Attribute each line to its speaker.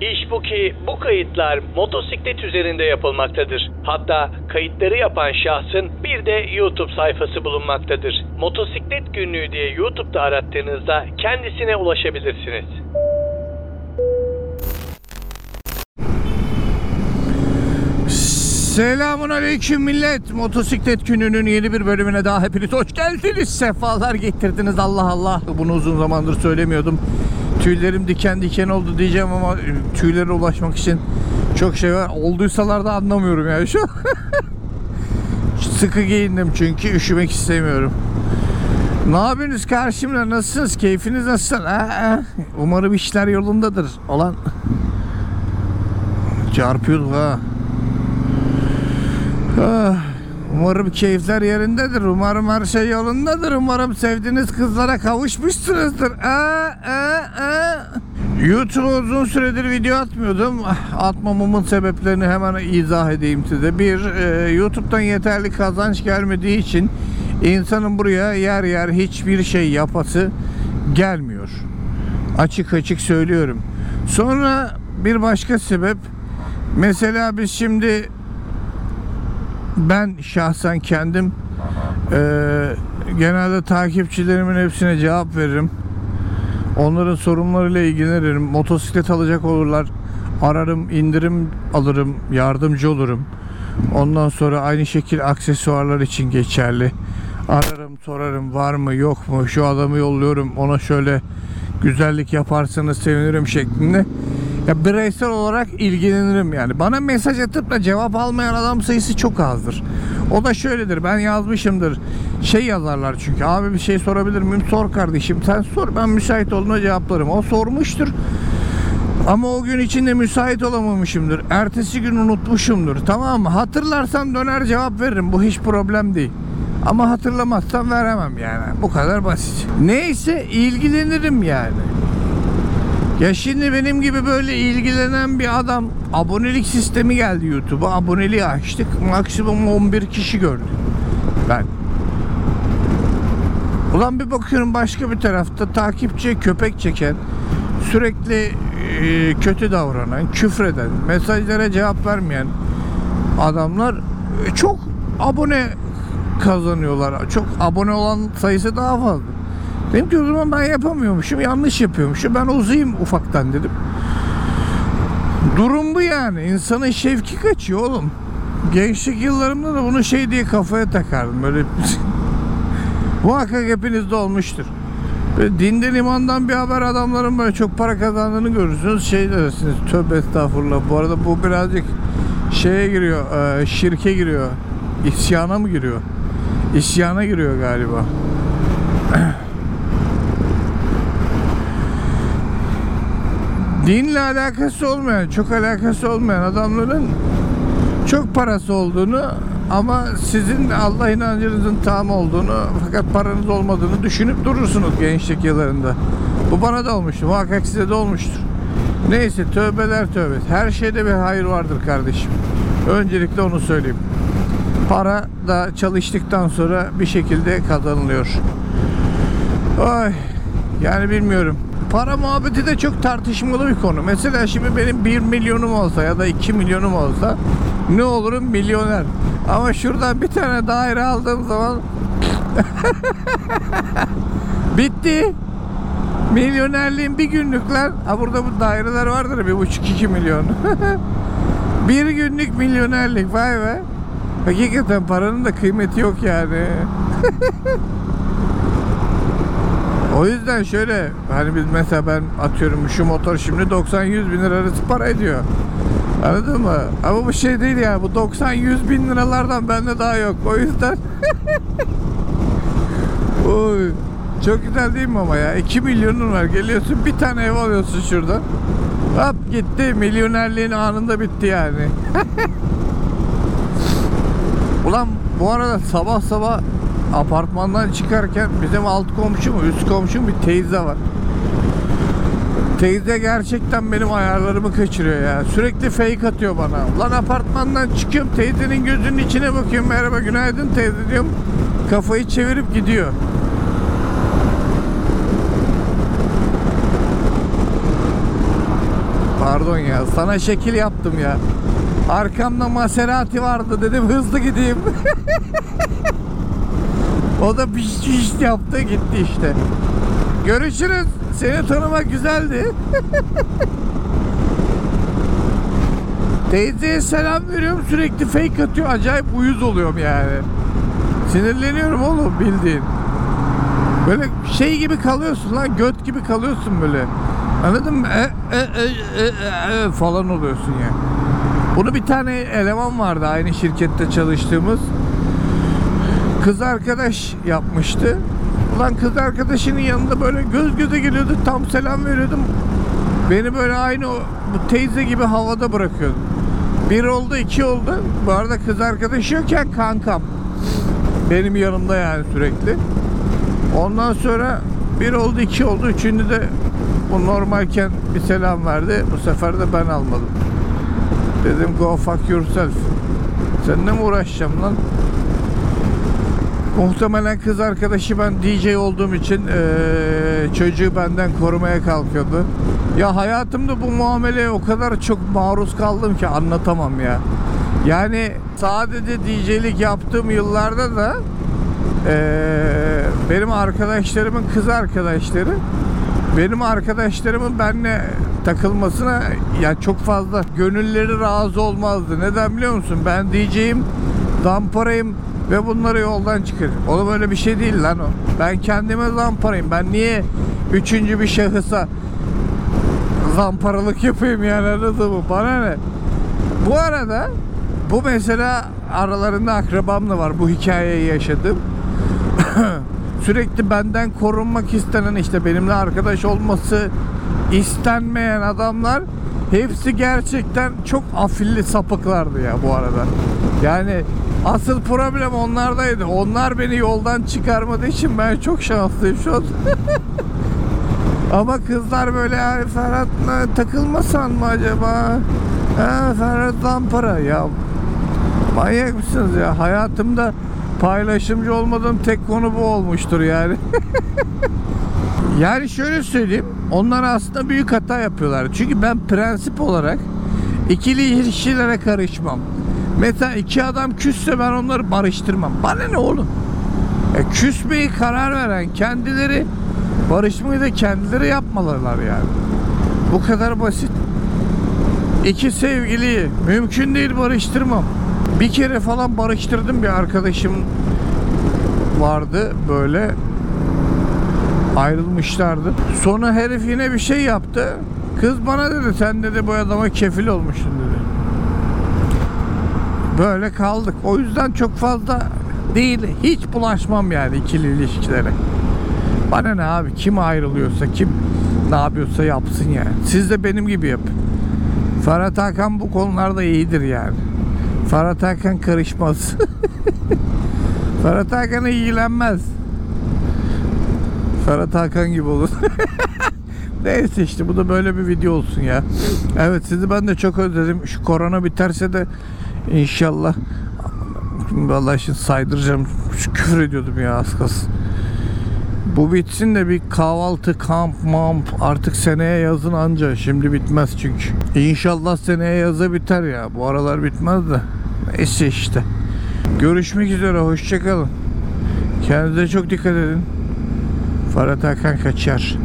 Speaker 1: İş bu ki bu kayıtlar motosiklet üzerinde yapılmaktadır. Hatta kayıtları yapan şahsın bir de YouTube sayfası bulunmaktadır. Motosiklet günlüğü diye YouTube'da arattığınızda kendisine ulaşabilirsiniz.
Speaker 2: Selamun aleyküm millet. Motosiklet gününün yeni bir bölümüne daha hepiniz hoş geldiniz. Sefalar getirdiniz Allah Allah. Bunu uzun zamandır söylemiyordum. Tüylerim diken diken oldu diyeceğim ama tüylere ulaşmak için çok şey var. Olduysalar da anlamıyorum yani şu. Sıkı giyindim çünkü üşümek istemiyorum. Ne yapıyorsunuz karşımda? Nasılsınız? Keyfiniz nasıl? Ha. Umarım işler yolundadır. Olan çarpıyorduk ha. Ah, Umarım keyifler yerindedir. Umarım her şey yolundadır. Umarım sevdiğiniz kızlara kavuşmuşsunuzdur. Aa, aa, aa. YouTube'a uzun süredir video atmıyordum. Ah, Atmamamın sebeplerini hemen izah edeyim size. Bir, e, YouTube'dan yeterli kazanç gelmediği için insanın buraya yer yer hiçbir şey yapası gelmiyor. Açık açık söylüyorum. Sonra bir başka sebep mesela biz şimdi ben şahsen kendim eee, genelde takipçilerimin hepsine cevap veririm. Onların sorunlarıyla ilgilenirim. Motosiklet alacak olurlar. Ararım, indirim alırım, yardımcı olurum. Ondan sonra aynı şekil aksesuarlar için geçerli. Ararım, sorarım var mı yok mu şu adamı yolluyorum ona şöyle güzellik yaparsanız sevinirim şeklinde. Ya bireysel olarak ilgilenirim yani. Bana mesaj atıp da cevap almayan adam sayısı çok azdır. O da şöyledir. Ben yazmışımdır. Şey yazarlar çünkü. Abi bir şey sorabilir miyim? Sor kardeşim. Sen sor. Ben müsait olduğunda cevaplarım. O sormuştur. Ama o gün içinde müsait olamamışımdır. Ertesi gün unutmuşumdur. Tamam mı? Hatırlarsam döner cevap veririm. Bu hiç problem değil. Ama hatırlamazsam veremem yani. Bu kadar basit. Neyse ilgilenirim yani. Ya şimdi benim gibi böyle ilgilenen bir adam abonelik sistemi geldi YouTube'a. Aboneliği açtık. Maksimum 11 kişi gördü. Ben. Ulan bir bakıyorum başka bir tarafta takipçiye köpek çeken, sürekli e, kötü davranan, küfreden, mesajlara cevap vermeyen adamlar e, çok abone kazanıyorlar. Çok abone olan sayısı daha fazla. Dedim ki o zaman ben yapamıyormuşum, yanlış yapıyormuşum. Ben uzayayım ufaktan dedim. Durum bu yani. İnsanın şevki kaçıyor oğlum. Gençlik yıllarımda da bunu şey diye kafaya takardım. Böyle muhakkak hepinizde olmuştur. Böyle dinden imandan bir haber adamların böyle çok para kazandığını görürsünüz. Şey dersiniz tövbe estağfurullah. Bu arada bu birazcık şeye giriyor, e, şirke giriyor. İsyana mı giriyor? İsyana giriyor galiba. dinle alakası olmayan, çok alakası olmayan adamların çok parası olduğunu ama sizin Allah inancınızın tam olduğunu fakat paranız olmadığını düşünüp durursunuz gençlik yıllarında. Bu bana da olmuştu. Muhakkak size de olmuştur. Neyse tövbeler tövbe. Her şeyde bir hayır vardır kardeşim. Öncelikle onu söyleyeyim. Para da çalıştıktan sonra bir şekilde kazanılıyor. Ay yani bilmiyorum. Para muhabbeti de çok tartışmalı bir konu. Mesela şimdi benim 1 milyonum olsa ya da 2 milyonum olsa ne olurum milyoner. Ama şuradan bir tane daire aldığım zaman bitti. Milyonerliğin bir günlükler. Ha burada bu daireler vardır bir buçuk iki milyon. bir günlük milyonerlik vay be. Hakikaten paranın da kıymeti yok yani. O yüzden şöyle hani biz mesela ben atıyorum şu motor şimdi 90-100 bin lira arası para ediyor. Anladın mı? Ama bu şey değil ya bu 90-100 bin liralardan bende daha yok. O yüzden Oy, çok güzel değil mi ama ya? 2 milyonun var. Geliyorsun bir tane ev alıyorsun şuradan. Hop gitti. Milyonerliğin anında bitti yani. Ulan bu arada sabah sabah apartmandan çıkarken bizim alt komşu mu üst komşu mu bir teyze var. Teyze gerçekten benim ayarlarımı kaçırıyor ya. Sürekli fake atıyor bana. Lan apartmandan çıkıyorum teyzenin gözünün içine bakıyorum. Merhaba günaydın teyze diyorum. Kafayı çevirip gidiyor. Pardon ya. Sana şekil yaptım ya. Arkamda Maserati vardı dedim hızlı gideyim. o da piş piş yaptı gitti işte. Görüşürüz. Seni tanımak güzeldi. Teyzeye selam veriyorum sürekli fake atıyor. Acayip uyuz oluyorum yani. Sinirleniyorum oğlum bildiğin. Böyle şey gibi kalıyorsun lan göt gibi kalıyorsun böyle. Anladın mı? E, e, e, e, e, e falan oluyorsun ya. Bunu bir tane eleman vardı aynı şirkette çalıştığımız. Kız arkadaş yapmıştı. Ulan kız arkadaşının yanında böyle göz göze geliyordu. Tam selam veriyordum. Beni böyle aynı o, bu teyze gibi havada bırakıyordu. Bir oldu iki oldu. Bu arada kız arkadaşı yokken kankam. Benim yanımda yani sürekli. Ondan sonra bir oldu iki oldu. Üçüncü de bu normalken bir selam verdi. Bu sefer de ben almadım. Dedim go fuck yourself. Seninle mi uğraşacağım lan? Muhtemelen kız arkadaşı ben DJ olduğum için eee, çocuğu benden korumaya kalkıyordu. Ya hayatımda bu muameleye o kadar çok maruz kaldım ki anlatamam ya. Yani sadece DJ'lik yaptığım yıllarda da eee, benim arkadaşlarımın kız arkadaşları benim arkadaşlarımın benimle takılmasına ya çok fazla gönülleri razı olmazdı. Neden biliyor musun? Ben DJ'im, zamparayım ve bunları yoldan çıkar. Oğlum öyle bir şey değil lan o. Ben kendime zamparayım. Ben niye üçüncü bir şahısa zamparalık yapayım yani anladın mı? Bana ne? Bu arada bu mesela aralarında akrabam da var. Bu hikayeyi yaşadım. Sürekli benden korunmak istenen işte benimle arkadaş olması istenmeyen adamlar hepsi gerçekten çok afilli sapıklardı ya bu arada. Yani asıl problem onlardaydı. Onlar beni yoldan çıkarmadığı için ben çok şanslıyım şu an. Ama kızlar böyle yani Ferhat'la takılmasan mı acaba? Ha, Ferhat Zampara ya manyak mısınız ya? Hayatımda paylaşımcı olmadığım tek konu bu olmuştur yani. yani şöyle söyleyeyim. Onlar aslında büyük hata yapıyorlar. Çünkü ben prensip olarak ikili ilişkilere karışmam. Mesela iki adam küsse ben onları barıştırmam. Bana ne oğlum? E, küsmeyi karar veren kendileri barışmayı da kendileri yapmalılar yani. Bu kadar basit. İki sevgiliyi mümkün değil barıştırmam. Bir kere falan barıştırdım bir arkadaşım vardı böyle ayrılmışlardı. Sonra herif yine bir şey yaptı. Kız bana dedi sen dedi bu adama kefil olmuşsun dedi. Böyle kaldık. O yüzden çok fazla değil hiç bulaşmam yani ikili ilişkilere. Bana ne abi kim ayrılıyorsa kim ne yapıyorsa yapsın yani. Siz de benim gibi yapın. Ferhat Hakan bu konularda iyidir yani. Ferhat Hakan karışmaz. Ferhat Hakan'a ilgilenmez. Ferhat Hakan gibi olur. Neyse işte bu da böyle bir video olsun ya. Evet sizi ben de çok özledim. Şu korona biterse de inşallah Vallahi şimdi saydıracağım. Şu küfür ediyordum ya az kalsın. Bu bitsin de bir kahvaltı, kamp, mamp artık seneye yazın anca. Şimdi bitmez çünkü. İnşallah seneye yaza biter ya. Bu aralar bitmez de. Neyse işte. Görüşmek üzere. Hoşçakalın. Kendinize çok dikkat edin. Ferhat Hakan kaçar.